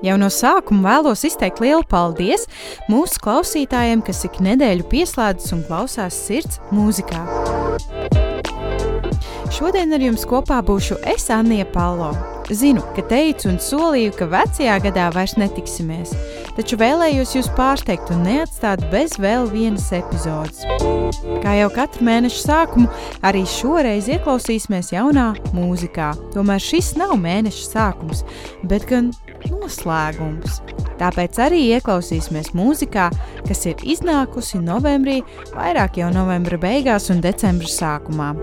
Jau no sākuma vēlos izteikt lielu paldies mūsu klausītājiem, kas ik nedēļu pieslēdzas un klausās sirds mūzikā. Šodien ar jums kopā būšu es, Anija Palo. Zinu, ka teicu un solīju, ka vecajā gadā vairs netiksimies, taču vēlējos jūs pārsteigt un neatstāt bez vēl vienas epizodes. Kā jau katru mēnešu sākumu, arī šoreiz ieklausīsimies jaunā mūzikā. Tomēr šis nav mēneša sākums, bet gan noslēgums. Tāpēc arī ieklausīsimies mūzikā, kas ir iznākusi novembrī, vairāk jau novembra beigās un decembra sākumā.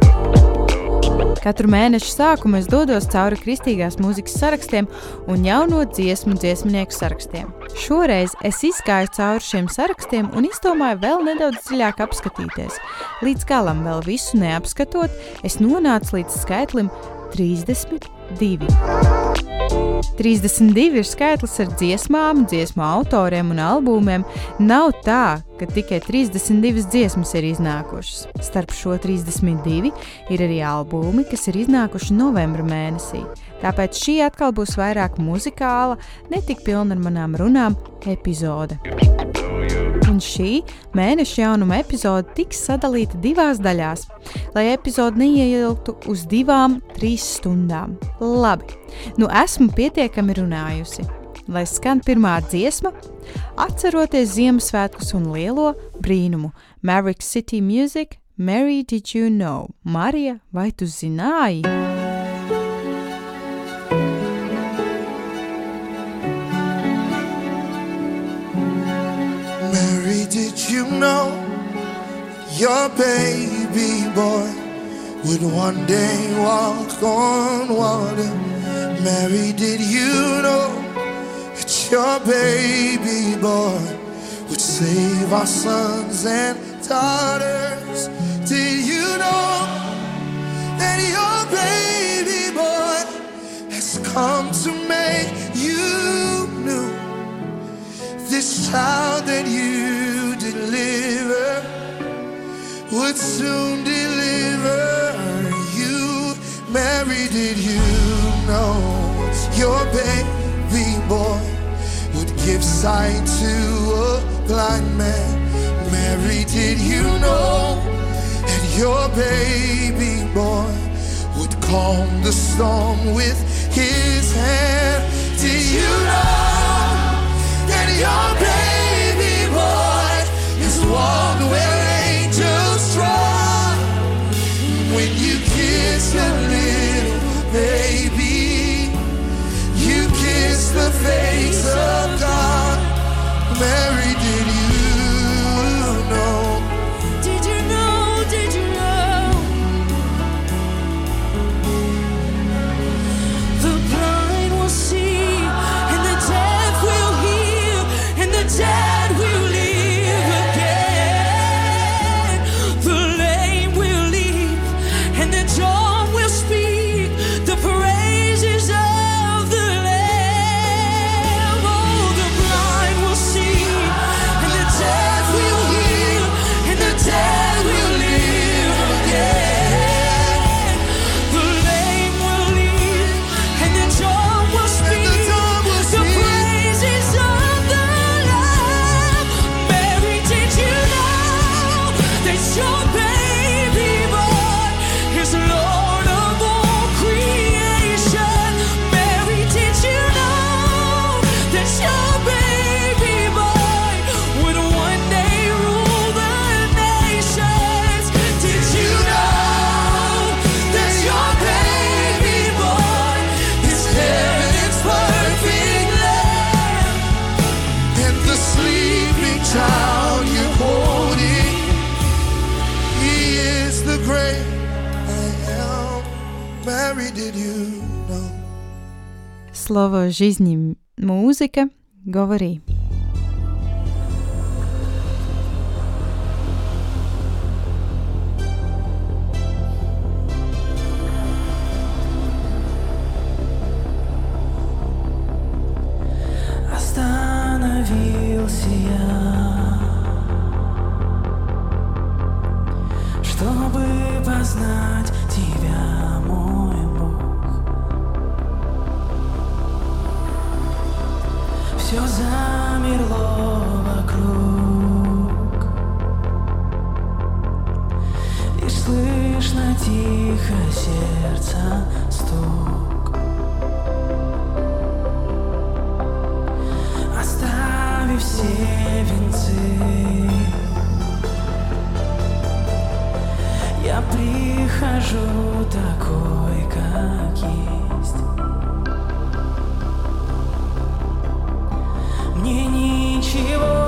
Katru mēnešu sākumu es dodos cauri kristīgās mūzikas sarakstiem un jauno dziesmu dziesmnieku sarakstiem. Šoreiz es izgāju cauri šiem sarakstiem un izdomāju vēl nedaudz dziļāk apskatīties. Līdz galam vēl visu neapskatot, es nonācu līdz skaitlim 32. 32 ir skaitlis ar dziesmām, dziesmu autoriem un albumiem. Nav tā, ka tikai 32 dziesmas ir iznākušas. Starp šo 32 ir arī albumi, kas ir iznākuši novembra mēnesī. Tāpēc šī atkal būs vairāk muzikāla, ne tik pilna ar manām runām epizode un šī mēneša jaunuma epizode tiks sadalīta divās daļās, lai epizode neieilgtu uz divām, trīs stundām. Labi, nu esmu pietiekami runājusi. Lai skan pirmā dziesma, atceroties Ziemassvētkus un lielo brīnumu Maverick City Music, Mary Did You Know? Marija, vai tu zināji? You know your baby boy would one day walk on water? Mary, did you know that your baby boy would save our sons and daughters? Did you know that your baby boy has come to make you new? This child that you deliver would soon deliver you. Mary, did you know your baby boy would give sight to a blind man? Mary, did you know that your baby boy would calm the storm with his hand? Did you know that your where angels trod? When you kiss a little baby, you kiss the face of God. Mary, did жизни музыка говори. слышно тихо сердца стук. Оставив все венцы Я прихожу такой, как есть. Мне ничего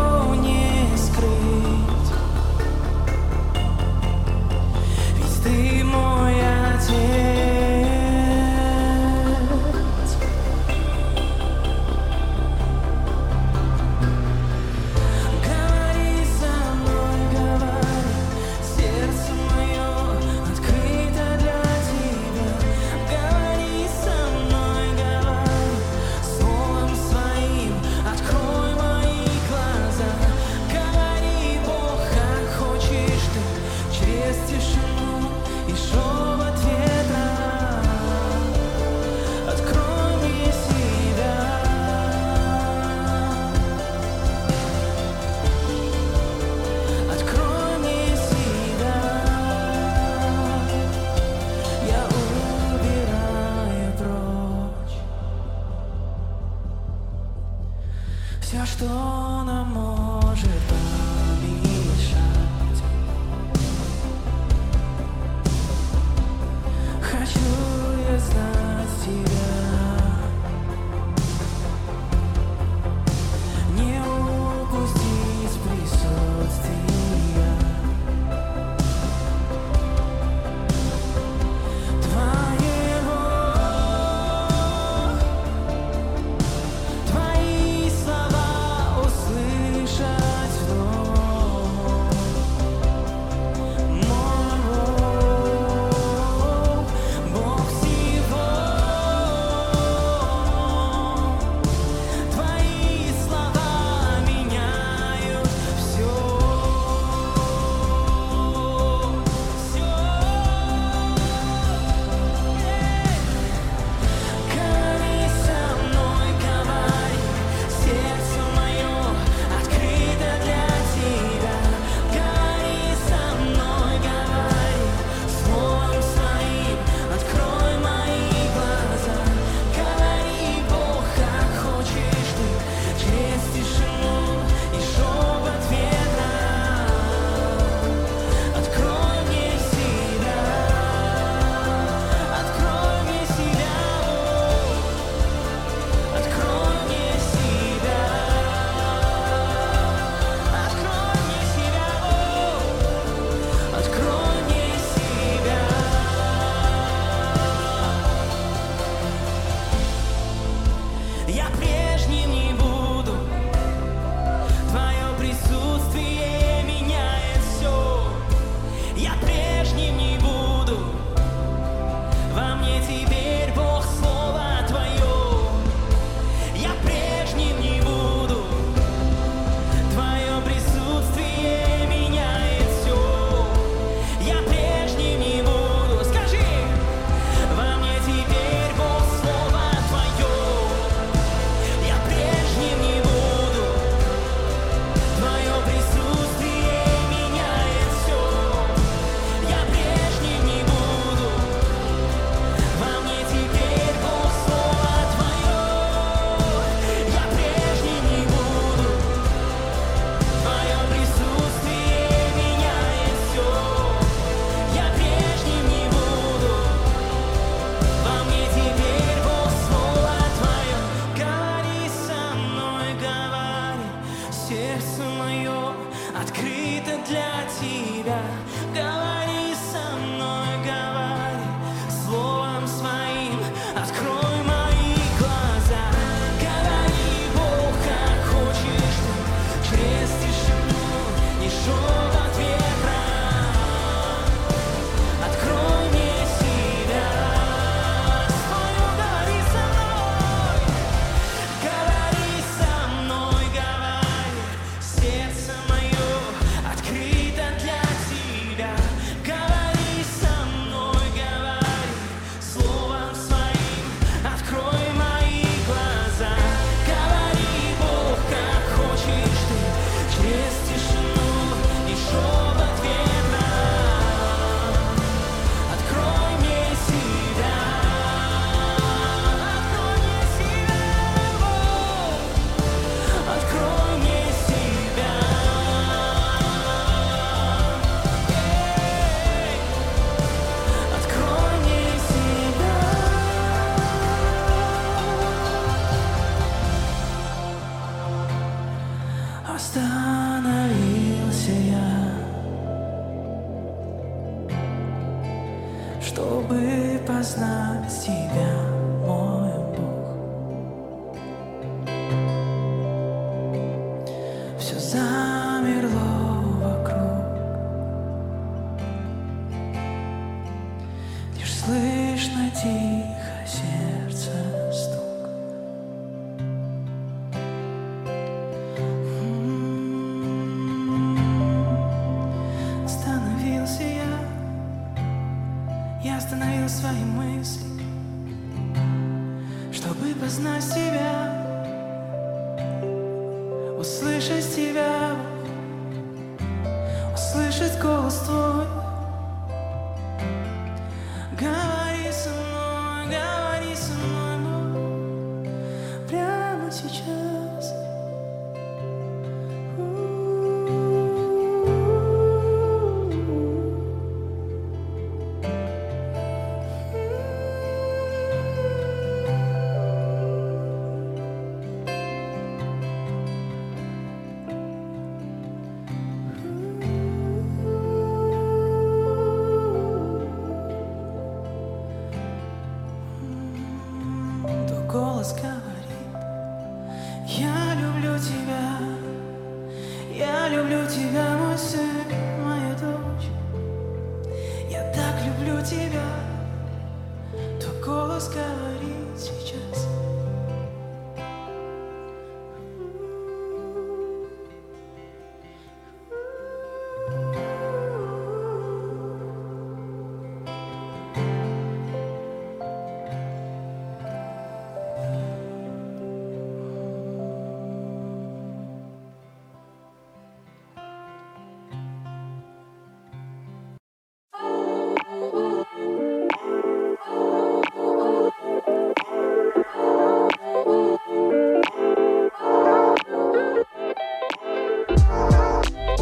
замерло.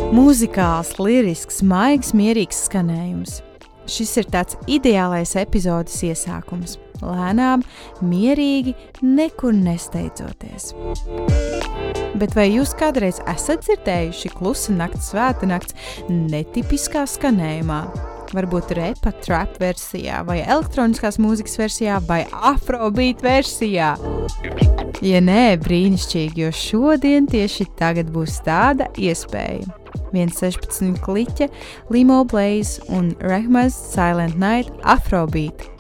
Mūzikāls, lirisks, maigs, mierīgs skanējums. Šis ir tāds ideālais epizodes iesākums. Lēnām, mierīgi, nekur nesteidzoties. Bet vai jūs kādreiz esat dzirdējuši klusa naktas svēta nakts netipiskā skanējumā? Varbūt repa, trap versijā, vai elektroniskās mūzikas versijā, vai afrobeat versijā. Ja nē, brīnišķīgi, jo šodien tieši tagad būs tāda iespēja. 116 kliķe, Limo Blaze un Rehmaz Silent Night Afrobeat.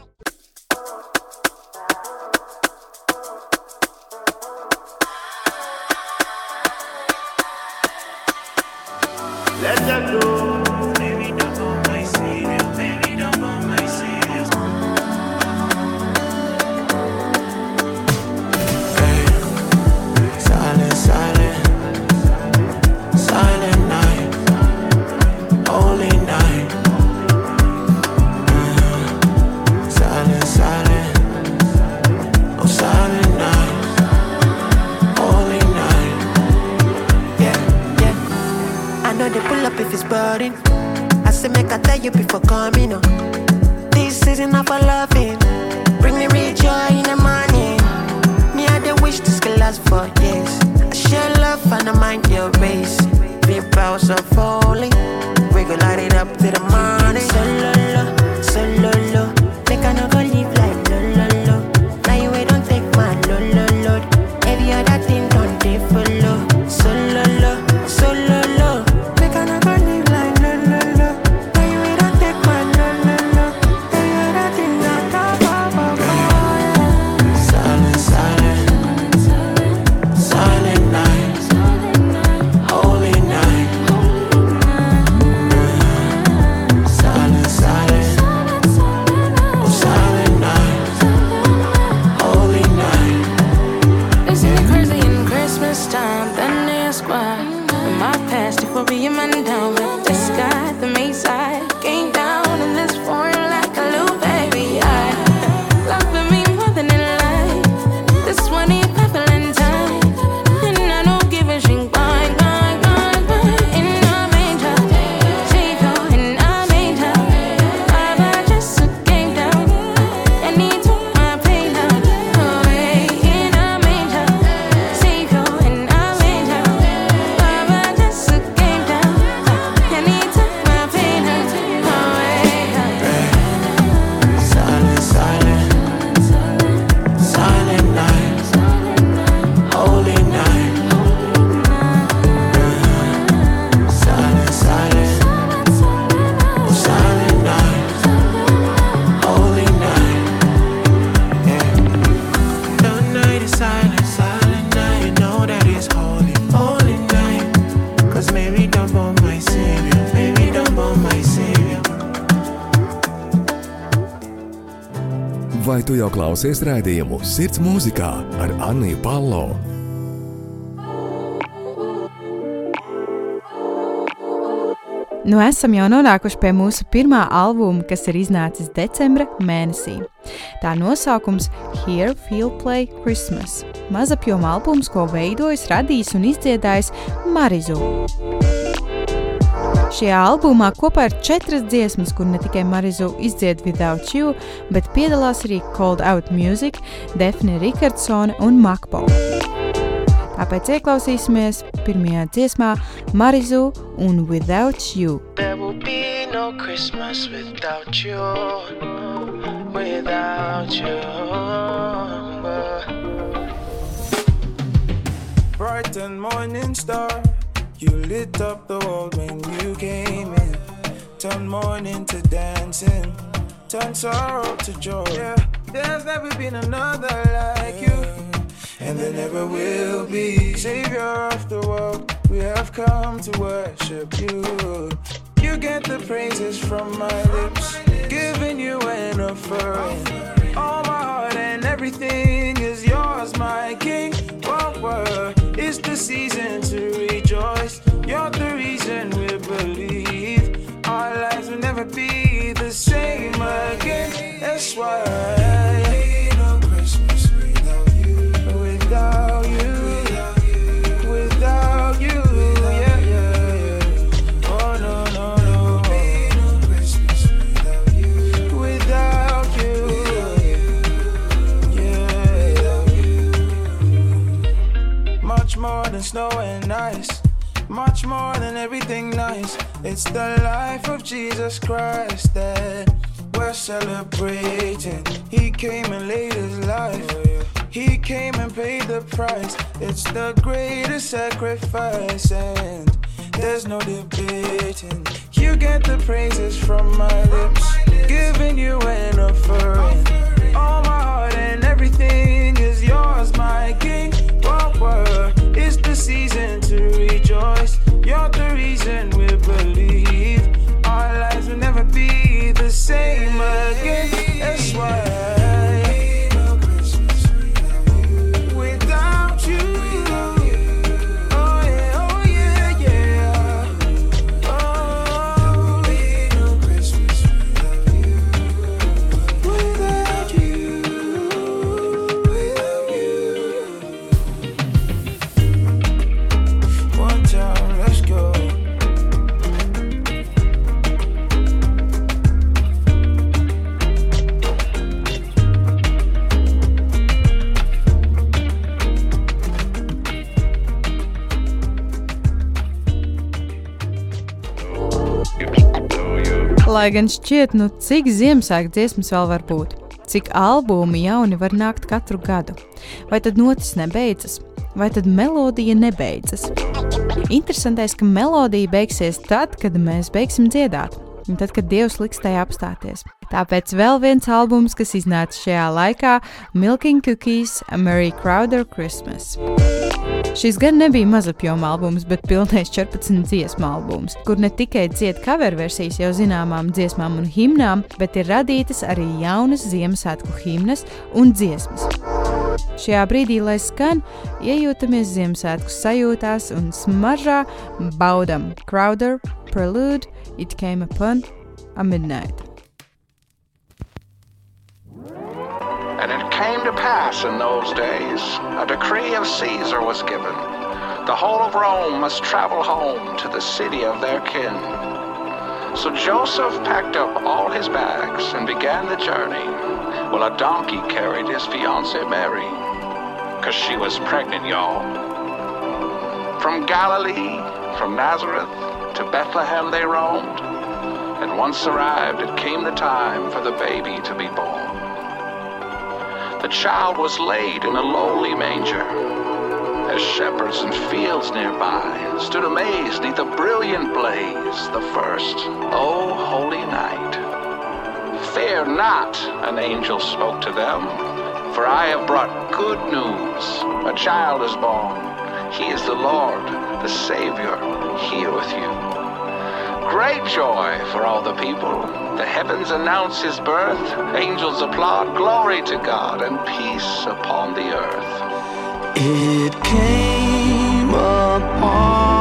Klausies raidījumu Sirds mūzikā ar Anniju Palo. Nu, esam jau nonākuši pie mūsu pirmā albuma, kas ir iznācis decembra mēnesī. Tā nosaukums Here Feel Play Christmas. Mazapjoma albums, ko veidojis, radījis un izdziedājis Marizu. Šajā albumā kopā ir četras dziesmas, kur ne tikai Marizu izdzied Without You, bet piedalās arī Cold Out Music, Defne Rikardsone un Makpo. Tāpēc ieklausīsimies pirmajā dziesmā Marizu un Without You. There will be no Christmas without you, without you. Bright and morning star, you lit up the world when you came in. Turn mourning to dancing, turn sorrow to joy. Yeah, there's never been another like you, and there never will be. Savior of the world, we have come to worship you. You get the praises from my lips, giving you an offering. All my heart and everything is yours, my King. What word? It's the season to rejoice. You're the reason we believe our lives will never be the same again. That's why. Than snow and ice. Much more than everything nice. It's the life of Jesus Christ that we're celebrating. He came and laid his life. He came and paid the price. It's the greatest sacrifice, and there's no debating. You get the praises from my lips, giving you an offering. All my heart and everything season to rejoice. You're the reason we believe our lives will never be the same Lai gan šķiet, nu cik Ziemassvētku dziesmas vēl var būt, cik albumi jauni var nākt katru gadu, vai tad notis nebeidzas, vai tad melodija nebeidzas. Interesantais, ka melodija beigsies tad, kad mēs beigsim dziedāt, un tad, kad Dievs liks tajā apstāties. Tāpēc vēl viens albums, kas iznāca šajā laikā - Milking Cookies, A Mary Crowder Christmas. Šis gan nebija mazapjoma albums, bet pilnais 14 dziesmu albums, kur ne tikai dzied cover versijas jau zināmām dziesmām un himnām, bet ir radītas arī jaunas Ziemassvētku himnas un dziesmas. Šajā brīdī, lai skan, iejūtamies Ziemassvētku sajūtās un smaržā baudam Crowder, Prelude, It Came Upon a Midnight. And it came to pass in those days, a decree of Caesar was given. The whole of Rome must travel home to the city of their kin. So Joseph packed up all his bags and began the journey, while a donkey carried his fiancee Mary, because she was pregnant, y'all. From Galilee, from Nazareth to Bethlehem they roamed, and once arrived, it came the time for the baby to be born. The child was laid in a lowly manger. As shepherds in fields nearby stood amazed neath a brilliant blaze, the first, oh, holy night. Fear not, an angel spoke to them, for I have brought good news. A child is born. He is the Lord, the Savior, here with you. Great joy for all the people. The heavens announce his birth, angels applaud, glory to God, and peace upon the earth. It came upon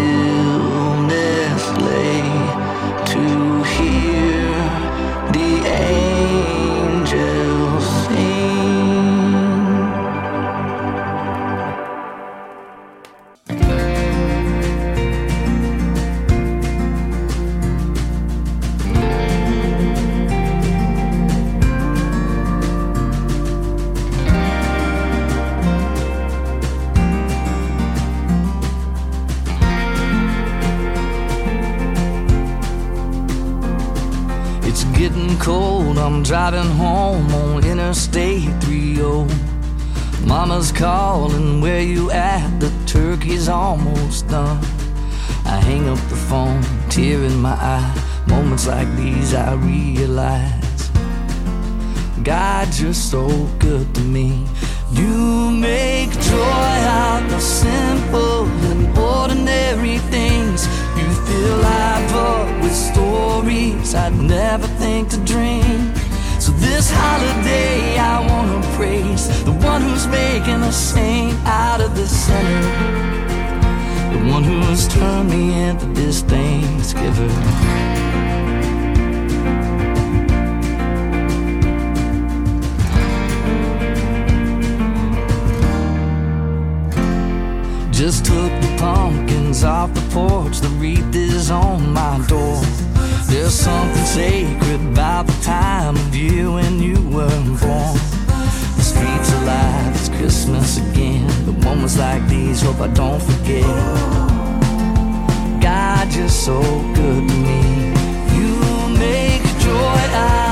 solemn my eye. Moments like these, I realize God, you're so good to me. You make joy out of simple and ordinary things. You fill life up with stories I'd never think to dream. So this holiday, I wanna praise the one who's making a saint out of the sinner. The one who's turned me into this Thanksgiver. Just took the pumpkins off the porch, the wreath is on my door. There's something sacred about the time of year when you were born. Streets alive, it's Christmas again. The moments like these, hope I don't forget. God, you're so good to me. You make joy out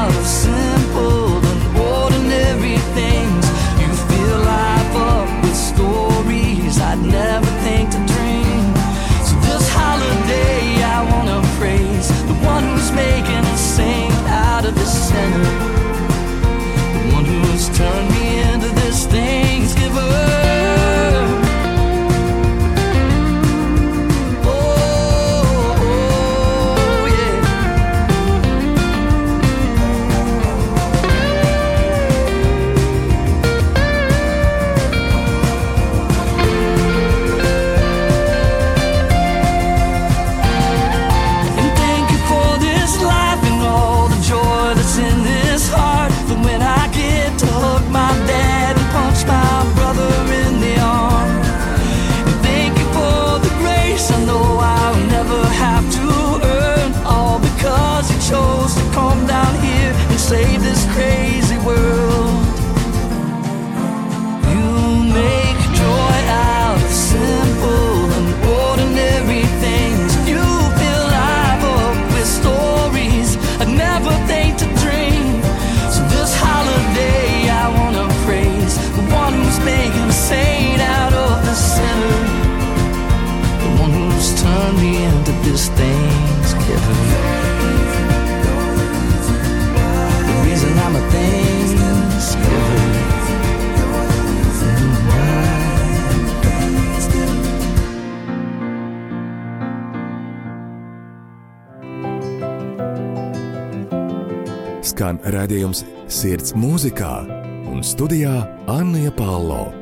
studijā Anna Palo.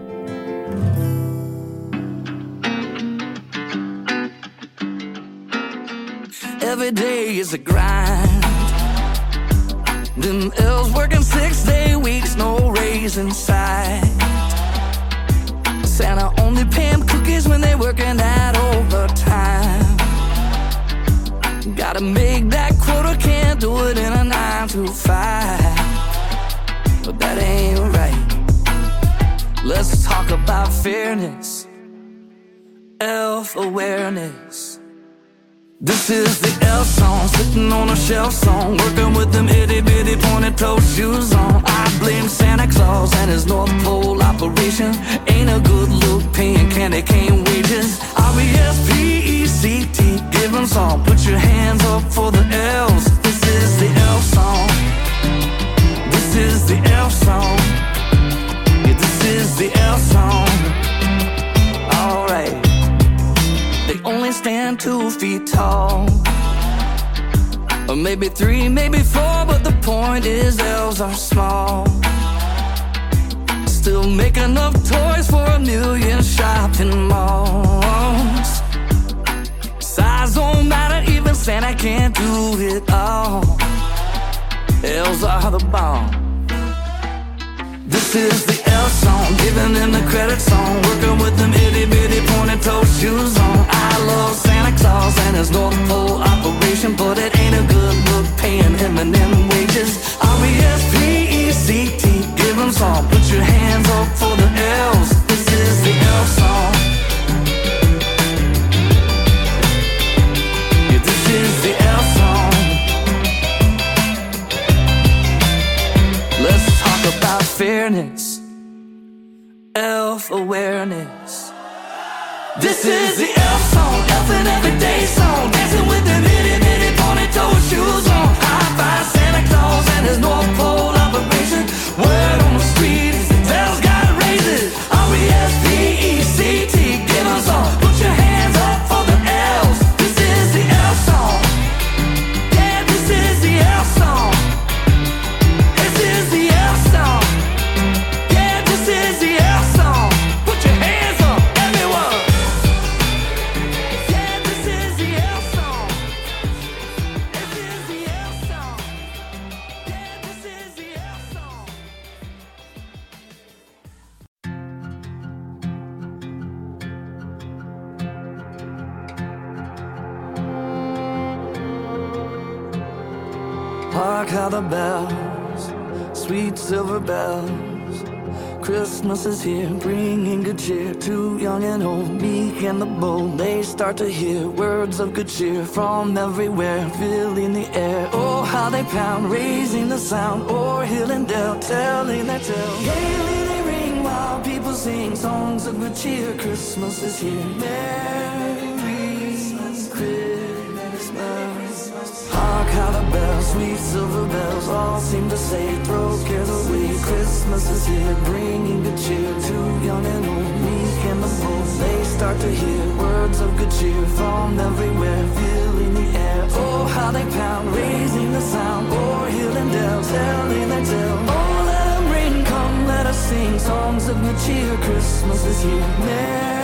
Every day is a grind. Them elves working six day weeks, no raise inside. Santa only pay 'em cookies when they're working that overtime. Gotta make that quota, can't do it in a nine to five. But that ain't right. Let's talk about fairness, elf awareness. This is the elf song, sitting on a shelf song, working with them itty bitty pointed toe shoes on. I blame Santa Claus and his North Pole operation. Ain't a good look paying candy cane wages. R E S P E C T, give 'em song. Put your hands up for the elves. This is the elf song. This is the elf song. Yeah, this is the elf song. Alright. They only stand two feet tall. Or maybe three, maybe four, but the point is elves are small. Still make enough toys for a million shopping malls. Size don't matter, even Santa can't do it all. Elves are the bomb. This is the elf song, giving them the credit song. Working with them itty bitty pointed toe shoes on. I love Santa Claus and his North Pole operation, but it ain't a good look paying him and them wages. R E S P E C T, give 'em song. Put your hands up for the elves. This is the elf song. Yeah, this is the elf song. Fairness, elf awareness. This is the elf song, elf and everyday song, dancing with them itty bitty pony toe shoes on. I find Santa Claus and his North Pole start to hear words of good cheer from everywhere, filling the air. Oh, how they pound, raising the sound, o'er hill and dale, telling their tale. Gaily they ring while people sing songs of good cheer. Christmas is here. Merry The bells, sweet silver bells, all seem to say, throw cares away. Christmas is here, bringing good cheer to young and old, meek and the bold. They start to hear words of good cheer from everywhere, filling the air. Oh, how they pound, raising the sound, o'er hill and dale, telling their tale. Oh, let them ring, come, let us sing songs of good cheer. Christmas is here. Merry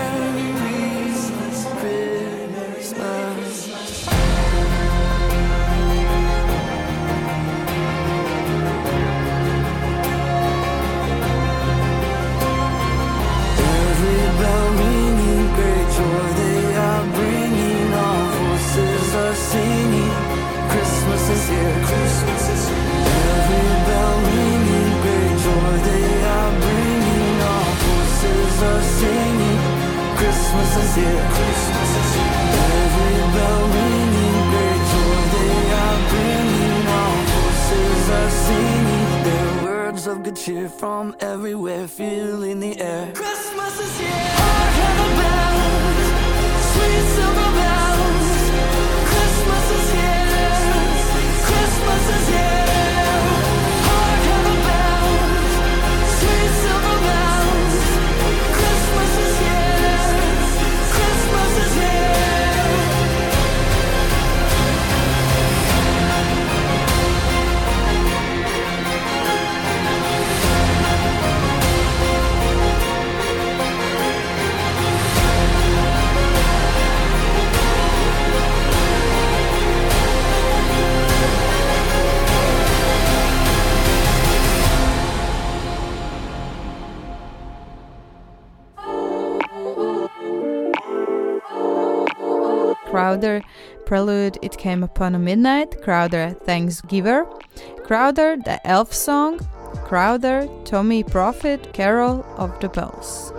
Prelude It Came Upon a Midnight, Crowder Thanksgiver, Crowder The Elf Song, Crowder, Tommy Profit, Carol of the Bells.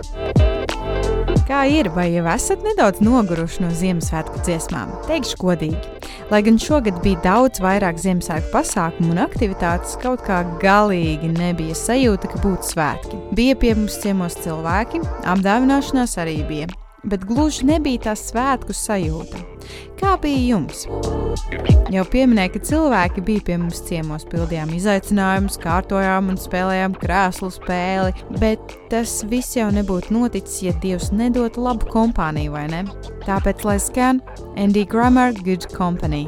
Kā ir, vai jau esat nedaudz noguruši no Ziemassvētku dziesmām? Teikšu godīgi. Lai gan šogad bija daudz vairāk Ziemassvētku pasākumu un aktivitātes, kaut kā galīgi nebija sajūta, ka būtu svētki. Bija pie mums ciemos cilvēki, apdāvināšanās arī bija bet gluži nebija tā svētku sajūta. Kā bija jums? Jau pieminēju, ka cilvēki bija pie mums ciemos, pildījām izaicinājumus, kārtojām un spēlējām krēslu spēli, bet tas viss jau nebūtu noticis, ja Dievs nedotu labu kompāniju, vai ne? Tāpēc, lai skan Andy Grammer Good Company.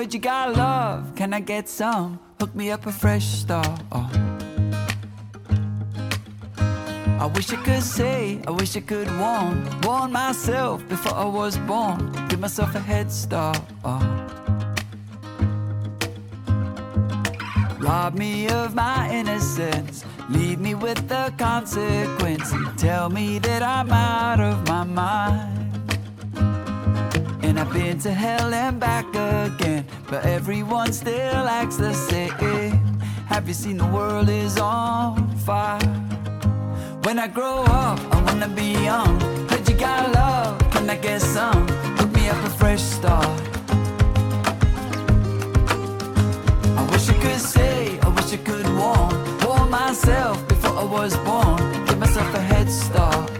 Heard you got love, can I get some? Hook me up a fresh start. Oh. I wish I could say, I wish I could warn, warn myself before I was born. Give myself a head start. Oh. Rob me of my innocence, leave me with the consequence, and tell me that I'm out of my mind. And I've been to hell and back again, but everyone still acts the same. Have you seen the world is on fire? When I grow up, I wanna be young. Heard you got love, can I get some? Hook me up a fresh start. I wish I could say, I wish I could warn, warn myself before I was born. Give myself a head start.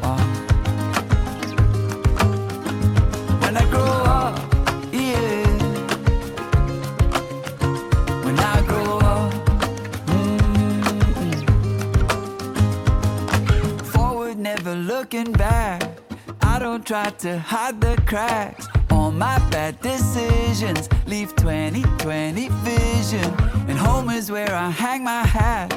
Looking back. I don't try to hide the cracks. All my bad decisions leave 2020 vision. And home is where I hang my hat.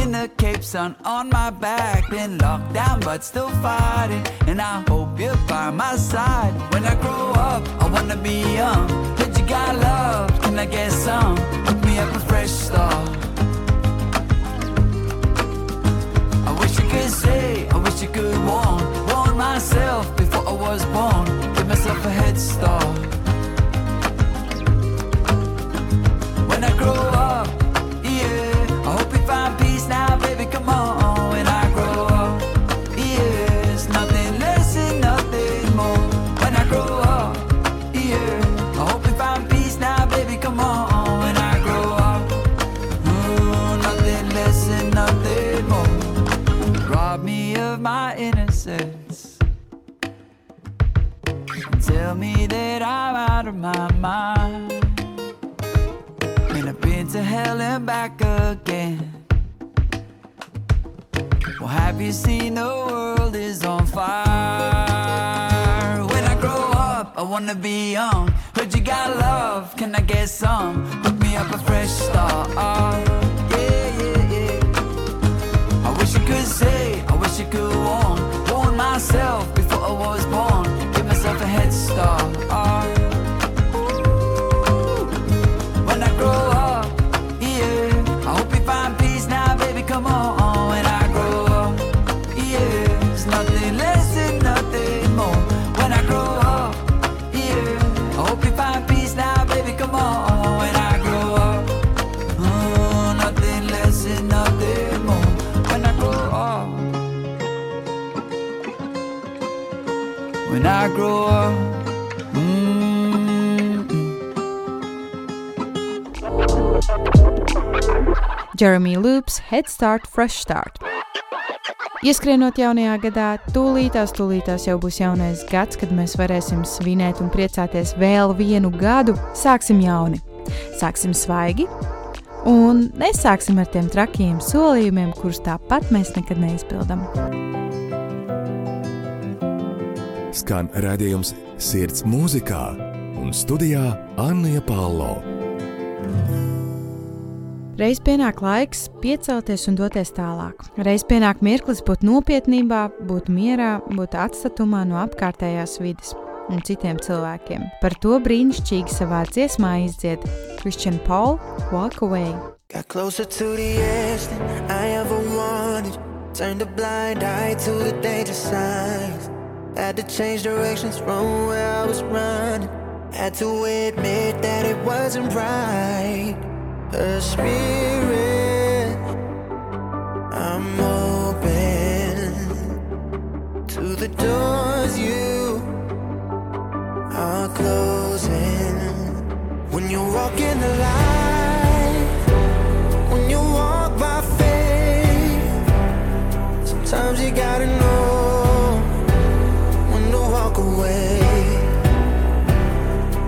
In the Cape Sun on my back. Been locked down, but still fighting. And I hope you're by my side. When I grow up, I wanna be young. But you got love, can I get some? Um, Hook me up a fresh start. Could say, I wish you could warn, warn myself before I was born. Give myself a head start. Out of my mind. And I've been to hell and back again. Well, have you seen the world is on fire? When I grow up, I wanna be young. Heard you got love, can I get some? Hook me up a fresh start. Jeremy Loops, Head Start, Fresh Start. Ieskrienot jaunajā gadā, tūlītās, tūlītās jau būs jaunais gads, kad mēs varēsim svinēt un priecāties vēl vienu gadu. Sāksim jauni, sāksim svaigi un nesāksim ar tiem trakiem solījumiem, kurus tāpat mēs nekad neizpildām. Skan redzējums sirds mūzikā un studijā Anna Palo. Reiz pienāk laiks piecelties un doties tālāk. Reiz pienāk mirklis būt nopietnībā, būt mierā, būt atstatumā no apkārtējās vidas un citiem cilvēkiem. Par to brīnišķīgi savā dziesmā izdzied Christian Paul Walk Away. Got closer to the edge than I ever wanted. Turned a blind eye to the danger signs. Had to change directions from where I was running. Had to admit that it wasn't right. A spirit, I'm open to the doors you are closing. When you walk in the light, when you walk by faith, sometimes you gotta know when to walk away.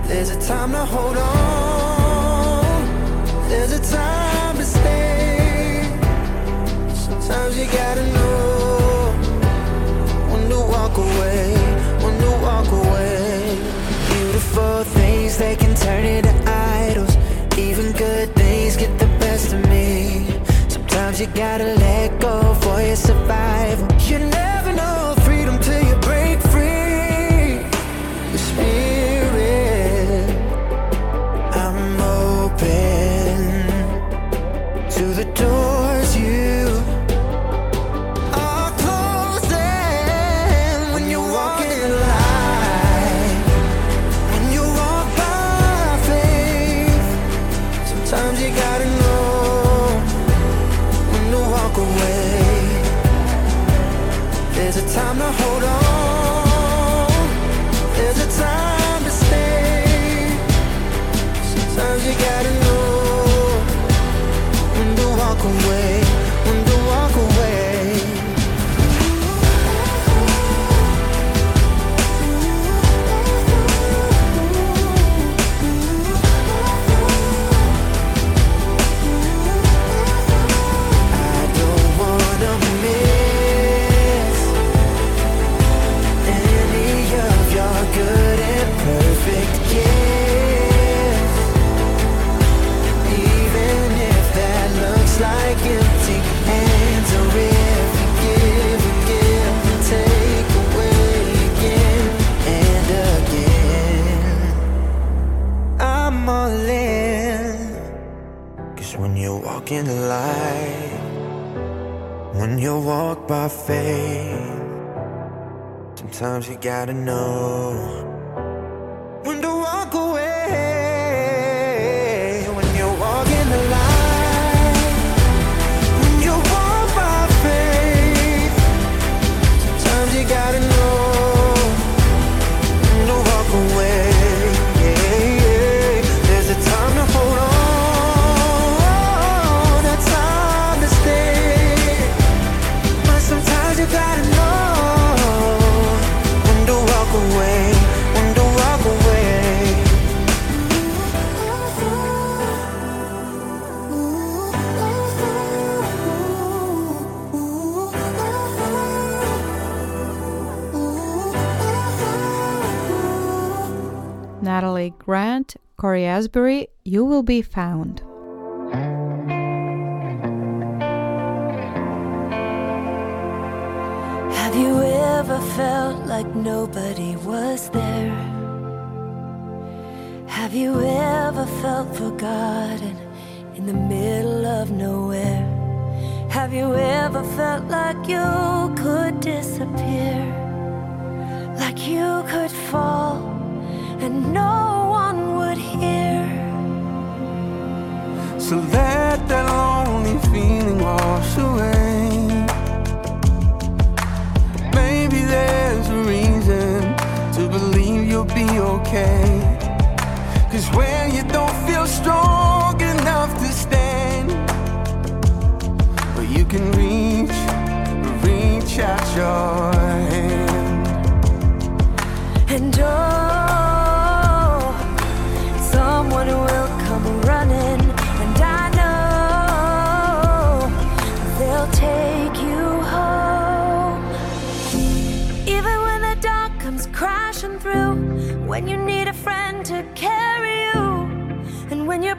There's a time to hold on, gotta know when to walk away, when to walk away. Beautiful things, they can turn into idols. Even good things get the best of me. Sometimes you gotta let go for your survival. Faith, sometimes you gotta know Natalie Grant, Cory Asbury, You Will Be Found. Have you ever felt like nobody was there? Have you ever felt forgotten in the middle of nowhere? Have you ever felt like you could disappear? Like you could fall and no one would hear? So let that lonely feeling wash away. Maybe there's a reason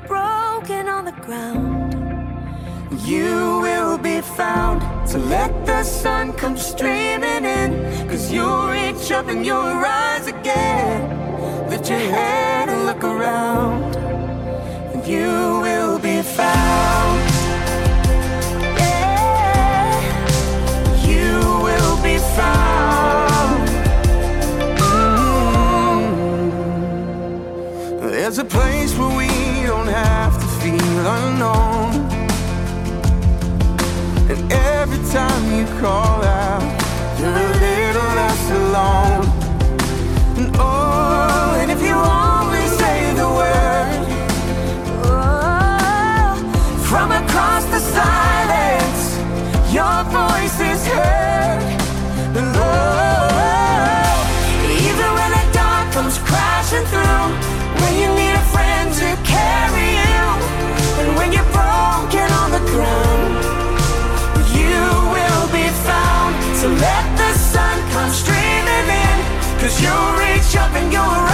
broken on the ground. You will be found to let the sun come streaming in. Cause you'll reach up and you'll rise again. Lift your head and look around. And you will be found. Yeah. You will be found. Mm. There's a place unknown. And every time you call out, you're a little less alone. And oh, and if you only say the word, Oh, from across the silence, your voice is heard. And oh, even when the dark comes crashing through, when you You'll reach up and you'll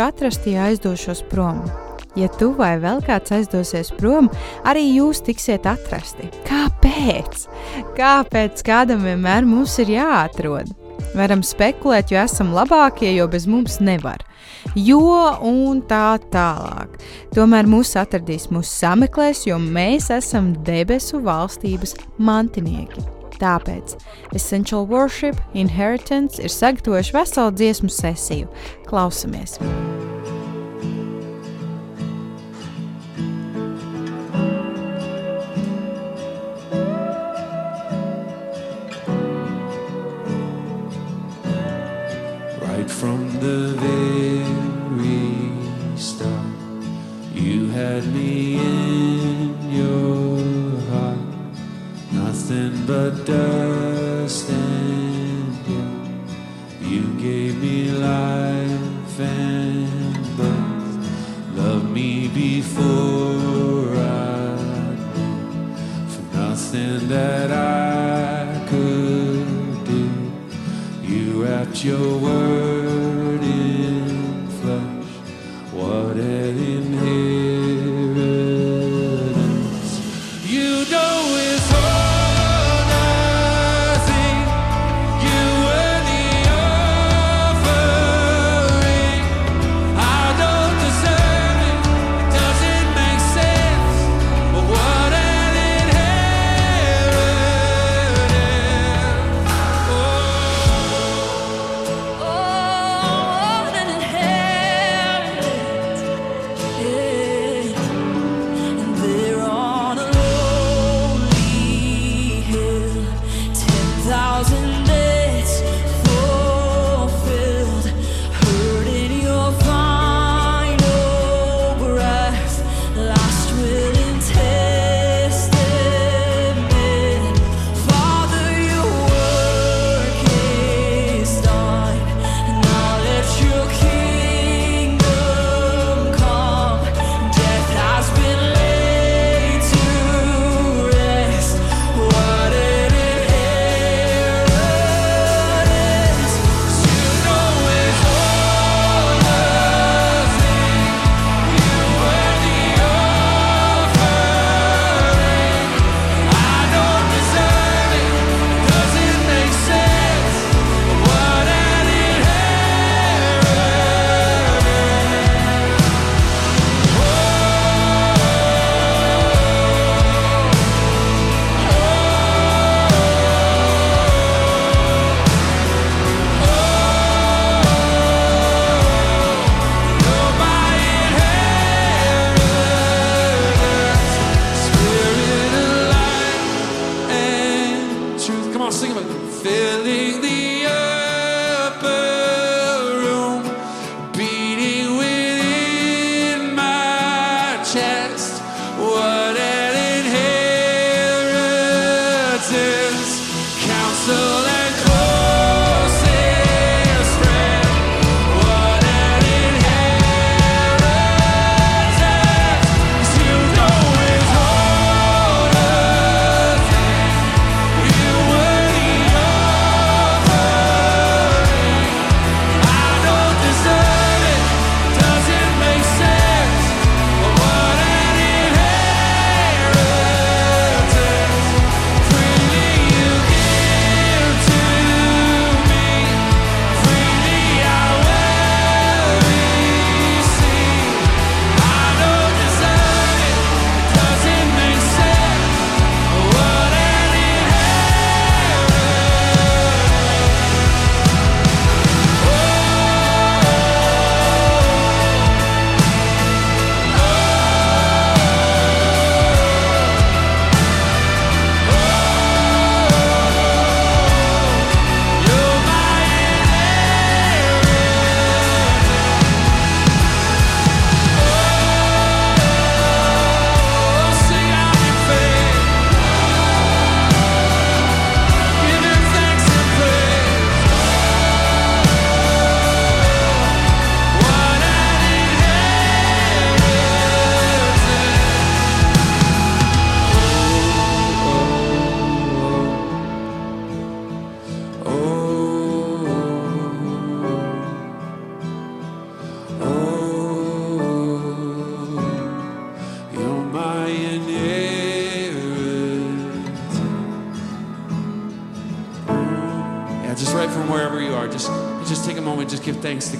Es tikšu atrasti, ja aizdošos prom. Ja tu vai vēl kāds aizdosies prom, arī jūs tiksiet atrasti. Kāpēc? Kāpēc kādam vienmēr mums ir jāatrod? Varam spekulēt, jo esam labākie, jo bez mums nevar. Jo un tā tālāk. Tomēr mūs atradīs, mūs sameklēs, jo mēs esam debesu valstības mantinieki. Tāpēc Essential Worship Inheritance ir sagatavojuši veselu dziesmu sesiju. Klausamies! Right from the very start, you had me. but dust and death. You gave me life and birth. Love me before I knew. For nothing that I could do, you wrapped your word.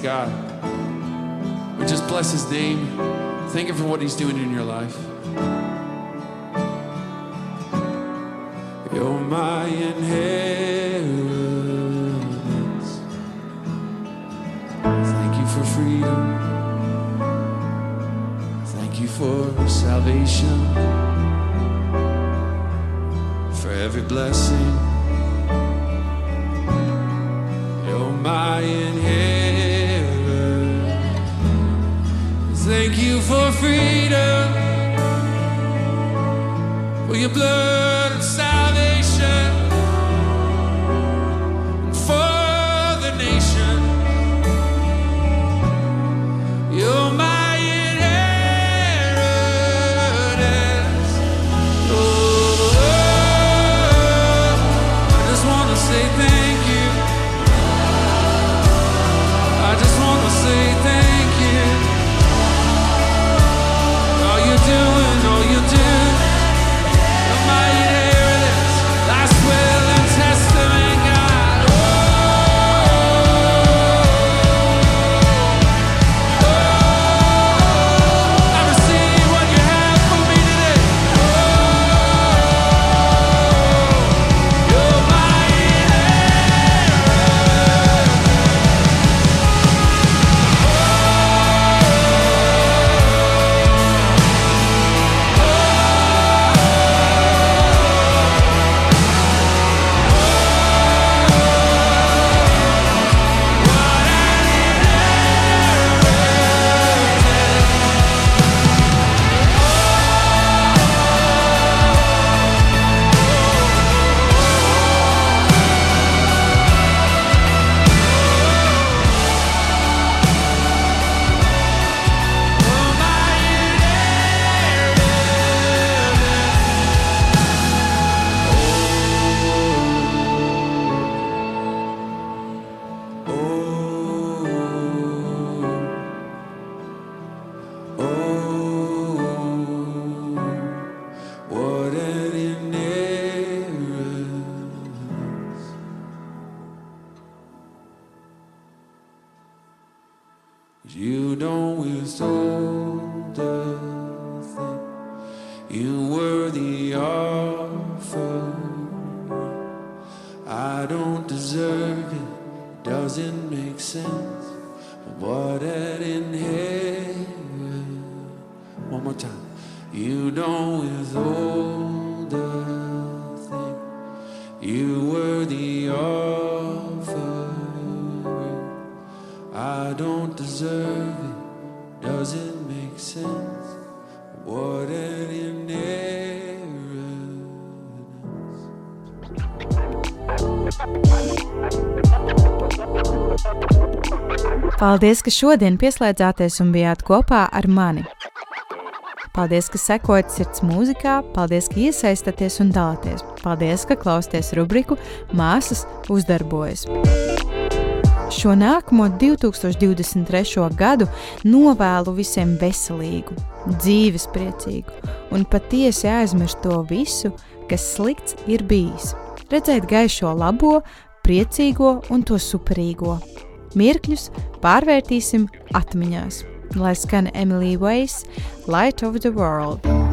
God. We just bless his name. Thank him for what he's doing in your life. Paldies, ka šodien pieslēdzāties un bijāt kopā ar mani! Paldies, ka sekojat sirds mūzikā, paldies, ka iesaistāties un dalāties. Paldies, ka klausāties rubriku Māsas uzdarbojas. Šo nākamo 2023. gadu novēlu visiem veselīgu, dzīves priecīgu un patiesi aizmirst to visu, kas slikts ir bijis redzēt gaišo labo, priecīgo un to superīgo. Mirkļus pārvērtīsim atmiņās, lai skan Emily Weiss Light of the World.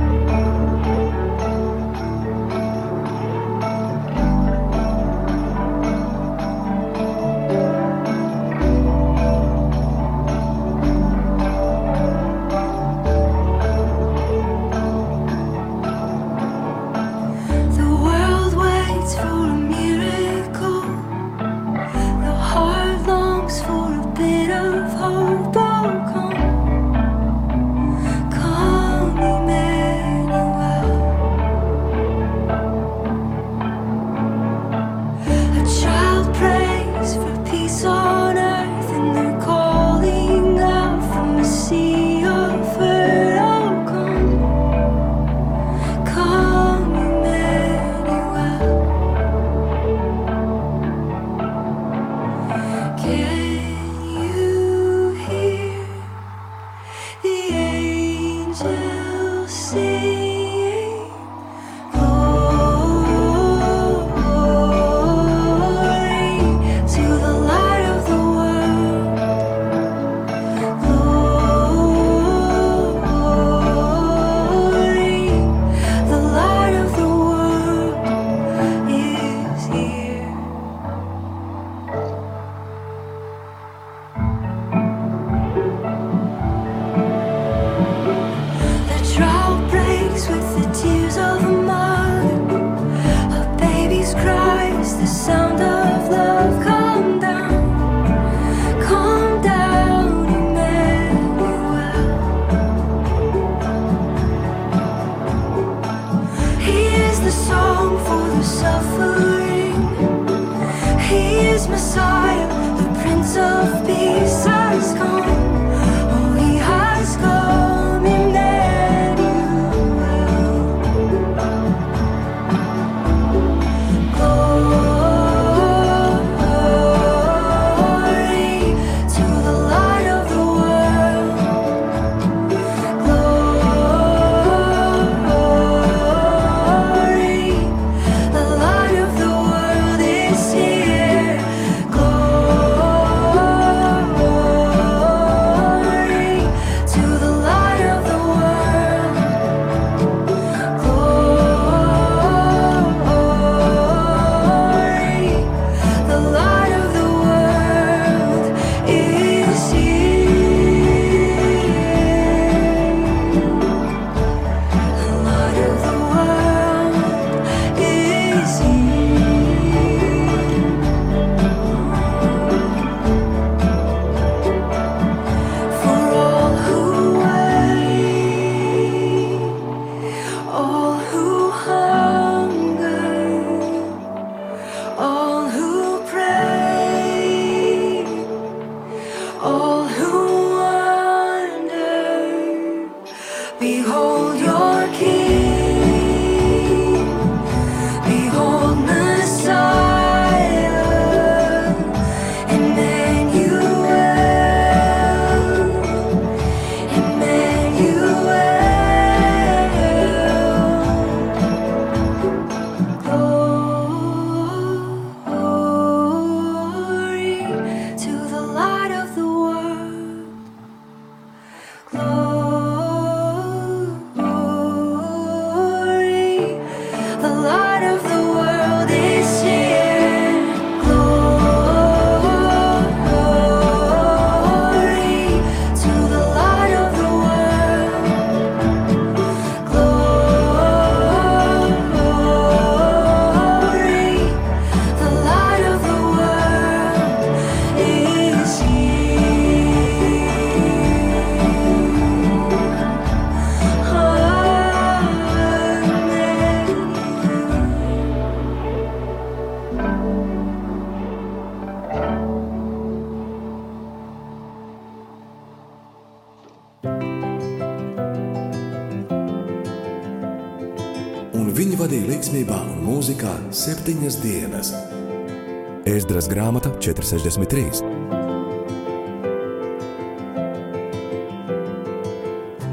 463.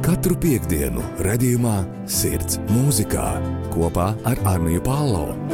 Katru piekdienu, redzējumā, sirds mūzikā kopā ar Arniju Pālau.